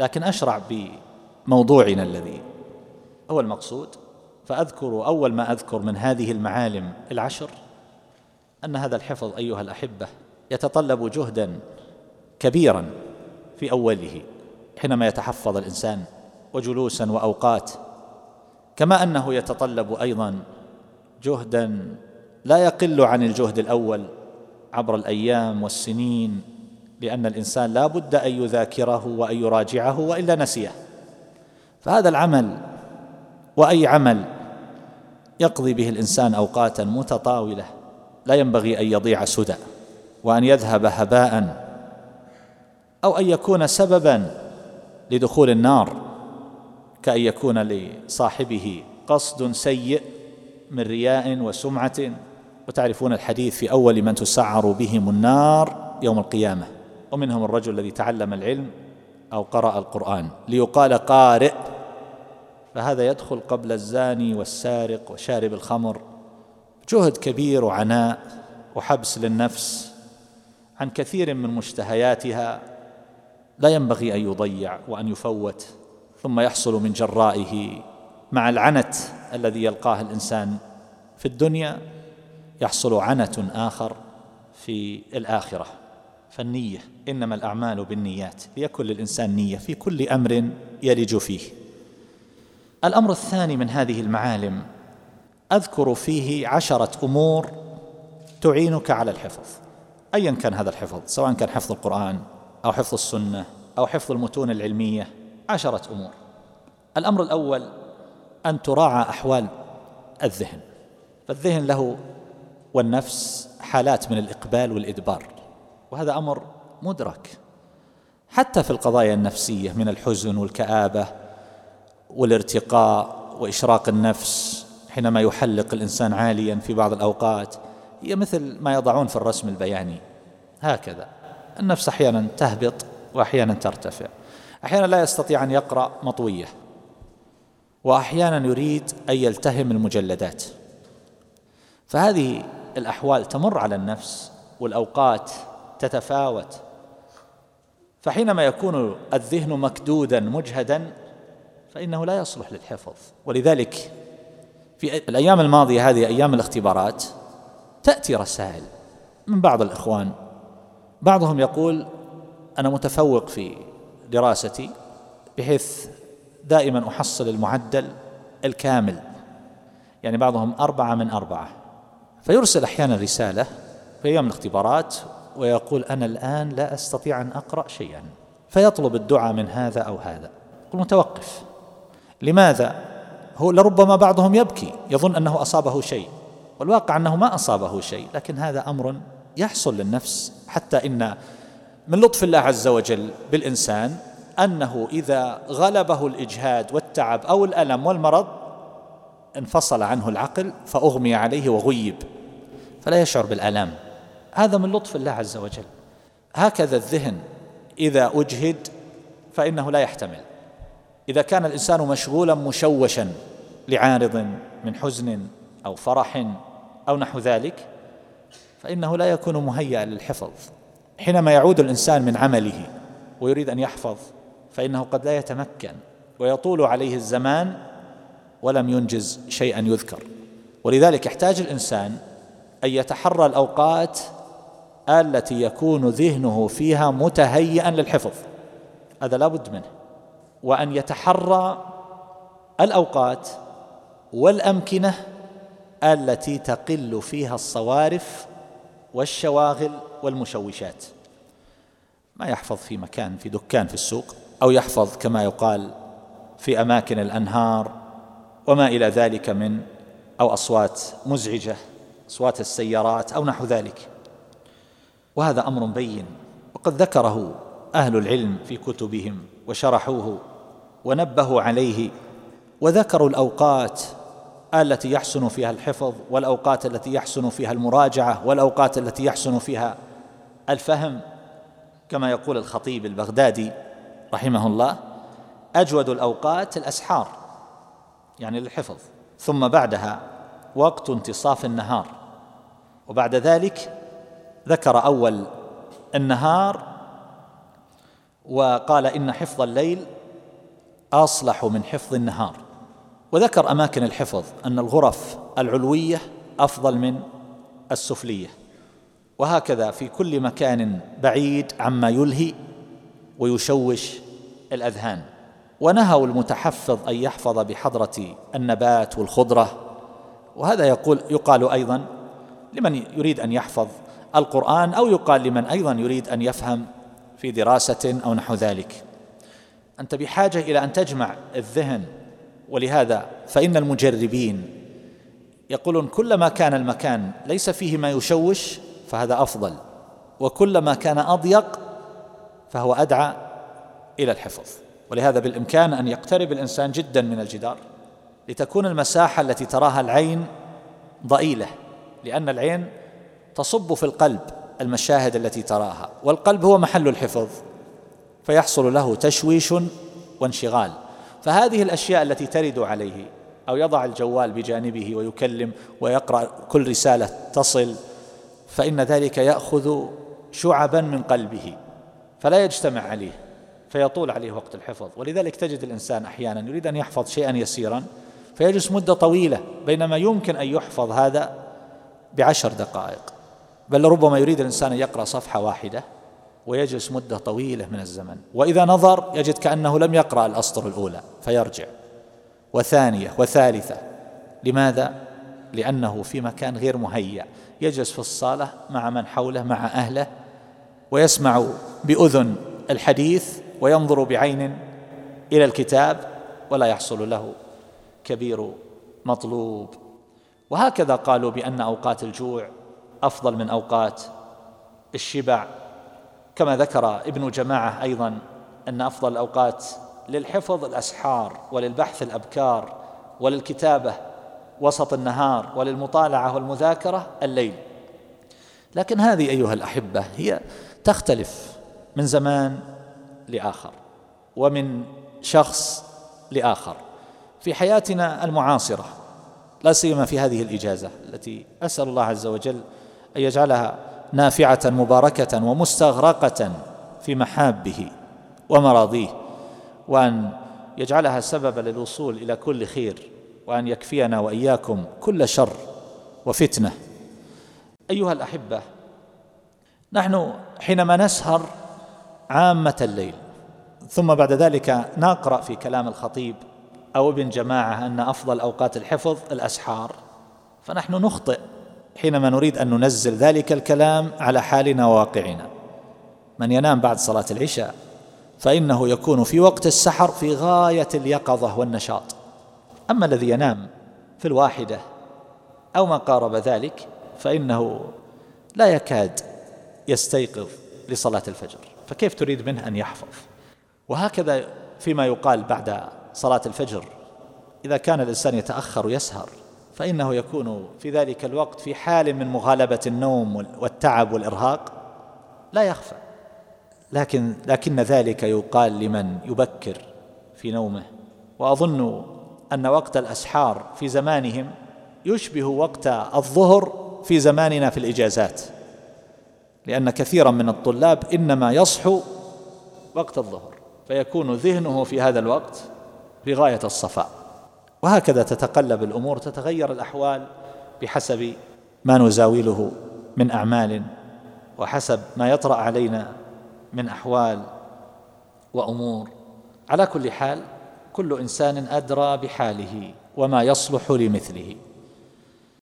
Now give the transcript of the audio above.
لكن أشرع بموضوعنا الذي هو المقصود. فأذكر أول ما أذكر من هذه المعالم العشر أن هذا الحفظ أيها الأحبة يتطلب جهدا كبيرا في أوله حينما يتحفظ الإنسان وجلوسا وأوقات كما أنه يتطلب أيضا جهدا لا يقل عن الجهد الأول عبر الأيام والسنين لأن الإنسان لا بد أن يذاكره وأن يراجعه وإلا نسيه. فهذا العمل وأي عمل يقضي به الإنسان أوقاتا متطاولة لا ينبغي أن يضيع سدى وأن يذهب هباء أو أن يكون سببا لدخول النار كأن يكون لصاحبه قصد سيء من رياء وسمعة. وتعرفون الحديث في أول من تسعر بهم النار يوم القيامة. ومنهم الرجل الذي تعلم العلم أو قرأ القرآن ليقال قارئ فهذا يدخل قبل الزاني والسارق وشارب الخمر جهد كبير وعناء وحبس للنفس عن كثير من مشتهياتها. لا ينبغي أن يضيع وأن يفوت ثم يحصل من جرائه مع العنت الذي يلقاه الإنسان في الدنيا يحصل عنت آخر في الآخرة. فالنية إنما الأعمال بالنيات ليكن للإنسان نية في كل أمر يلج فيه. الأمر الثاني من هذه المعالم أذكر فيه عشرة أمور تعينك على الحفظ. ايا كان هذا الحفظ سواء كان حفظ القرآن أو حفظ السنة أو حفظ المتون العلمية عشرة أمور. الأمر الأول أن تراعى أحوال الذهن. فالذهن له والنفس حالات من الإقبال والإدبار. وهذا أمر مدرك. حتى في القضايا النفسية من الحزن والكآبة والارتقاء وإشراق النفس حينما يحلق الإنسان عاليا في بعض الأوقات هي مثل ما يضعون في الرسم البياني. هكذا. النفس أحيانا تهبط واحيانا ترتفع. أحيانا لا يستطيع أن يقرأ مطوية. واحيانا يريد أن يلتهم المجلدات. فهذه الأحوال تمر على النفس والأوقات تتفاوت. فحينما يكون الذهن مكدودا مجهدا فإنه لا يصلح للحفظ. ولذلك في الأيام الماضية هذه أيام الاختبارات تأتي رسائل من بعض الإخوان. بعضهم يقول أنا متفوق في دراستي بحيث دائما أحصل المعدل الكامل. يعني بعضهم أربعة من أربعة. فيرسل أحيانا رسالة في أيام الاختبارات ويقول أنا الآن لا أستطيع أن أقرأ شيئا فيطلب الدعاء من هذا أو هذا. يقول متوقف. لماذا؟ هو لربما بعضهم يبكي يظن أنه أصابه شيء والواقع أنه ما أصابه شيء لكن هذا أمر يحصل للنفس حتى إن من لطف الله عز وجل بالإنسان أنه إذا غلبه الإجهاد والتعب أو الألم والمرض انفصل عنه العقل فأغمي عليه وغيب. فلا يشعر بالالام هذا من لطف الله عز وجل. هكذا الذهن إذا أجهد فإنه لا يحتمل. إذا كان الإنسان مشغولا مشوشا لعارض من حزن أو فرح أو نحو ذلك فإنه لا يكون مهيئا للحفظ. حينما يعود الإنسان من عمله ويريد أن يحفظ فإنه قد لا يتمكن ويطول عليه الزمان ولم ينجز شيئا يذكر. ولذلك يحتاج الإنسان أن يتحرى الأوقات التي يكون ذهنه فيها متهيئا للحفظ. هذا لا بد منه. وأن يتحرى الأوقات والأمكنة التي تقل فيها الصوارف والشواغل والمشوشات. ما يحفظ في مكان في دكان في السوق أو يحفظ كما يقال في أماكن الأنهار وما إلى ذلك من أو أصوات مزعجة أصوات السيارات أو نحو ذلك. وهذا أمر بين وقد ذكره أهل العلم في كتبهم وشرحوه ونبهوا عليه وذكروا الأوقات التي يحسن فيها الحفظ والأوقات التي يحسن فيها المراجعة والأوقات التي يحسن فيها الفهم. كما يقول الخطيب البغدادي رحمه الله أجود الأوقات الأسحار يعني للحفظ ثم بعدها وقت انتصاف النهار وبعد ذلك ذكر أول النهار وقال إن حفظ الليل أصلح من حفظ النهار. وذكر أماكن الحفظ أن الغرف العلوية أفضل من السفلية. وهكذا في كل مكان بعيد عما يلهي ويشوش الأذهان. ونهوا المتحفظ أن يحفظ بحضرة النبات والخضرة. وهذا يقول يقال أيضا لمن يريد أن يحفظ القرآن أو يقال لمن أيضا يريد أن يفهم في دراسة أو نحو ذلك. أنت بحاجة إلى أن تجمع الذهن ولهذا فإن المجربين يقولون كلما كان المكان ليس فيه ما يشوش فهذا أفضل وكلما كان أضيق فهو أدعى إلى الحفظ. ولهذا بالإمكان أن يقترب الإنسان جدا من الجدار لتكون المساحة التي تراها العين ضئيلة لأن العين تصب في القلب المشاهد التي تراها والقلب هو محل الحفظ فيحصل له تشويش وانشغال. فهذه الأشياء التي ترد عليه أو يضع الجوال بجانبه ويكلم ويقرأ كل رسالة تصل فإن ذلك يأخذ شعبا من قلبه فلا يجتمع عليه فيطول عليه وقت الحفظ. ولذلك تجد الإنسان أحيانا يريد أن يحفظ شيئا يسيرا فيجلس مدة طويلة بينما يمكن أن يحفظ هذا بعشر دقائق. بل ربما يريد الإنسان أن يقرأ صفحة واحدة ويجلس مدة طويلة من الزمن. وإذا نظر يجد كأنه لم يقرأ الأسطر الأولى فيرجع. وثانية وثالثة. لماذا؟ لأنه في مكان غير مهيأ. يجلس في الصالة مع من حوله مع أهله ويسمع بأذن الحديث وينظر بعين إلى الكتاب ولا يحصل له كبير مطلوب. وهكذا قالوا بأن أوقات الجوع أفضل من أوقات الشبع. كما ذكر ابن جماعة أيضا أن أفضل الأوقات للحفظ الأسحار وللبحث الأبكار وللكتابة وسط النهار وللمطالعة والمذاكرة الليل. لكن هذه أيها الأحبة هي تختلف من زمان لآخر ومن شخص لآخر. في حياتنا المعاصرة لا سيما في هذه الإجازة التي أسأل الله عز وجل أن يجعلها نافعة مباركة ومستغرقة في محابه ومراضيه وأن يجعلها سببا للوصول إلى كل خير وأن يكفينا وإياكم كل شر وفتنة. أيها الأحبة نحن حينما نسهر عامة الليل ثم بعد ذلك نقرأ في كلام الخطيب أو ابن جماعة أن أفضل أوقات الحفظ الأسحار فنحن نخطئ. حينما نريد أن ننزل ذلك الكلام على حالنا وواقعنا. من ينام بعد صلاة العشاء فإنه يكون في وقت السحر في غاية اليقظة والنشاط. أما الذي ينام في الواحدة أو ما قارب ذلك فإنه لا يكاد يستيقظ لصلاة الفجر. فكيف تريد منه أن يحفظ؟ وهكذا فيما يقال بعد صلاة الفجر إذا كان الإنسان يتأخر ويسهر فإنه يكون في ذلك الوقت في حال من مغالبة النوم والتعب والإرهاق لا يخفى. لكن لكن ذلك يقال لمن يبكر في نومه. وأظن أن وقت الأسحار في زمانهم يشبه وقت الظهر في زماننا في الإجازات. لأن كثيرا من الطلاب إنما يصحو وقت الظهر فيكون ذهنه في هذا الوقت بغاية الصفاء. وهكذا تتقلب الأمور تتغير الأحوال بحسب ما نزاوله من أعمال وحسب ما يطرأ علينا من أحوال وأمور. على كل حال كل إنسان أدرى بحاله وما يصلح لمثله.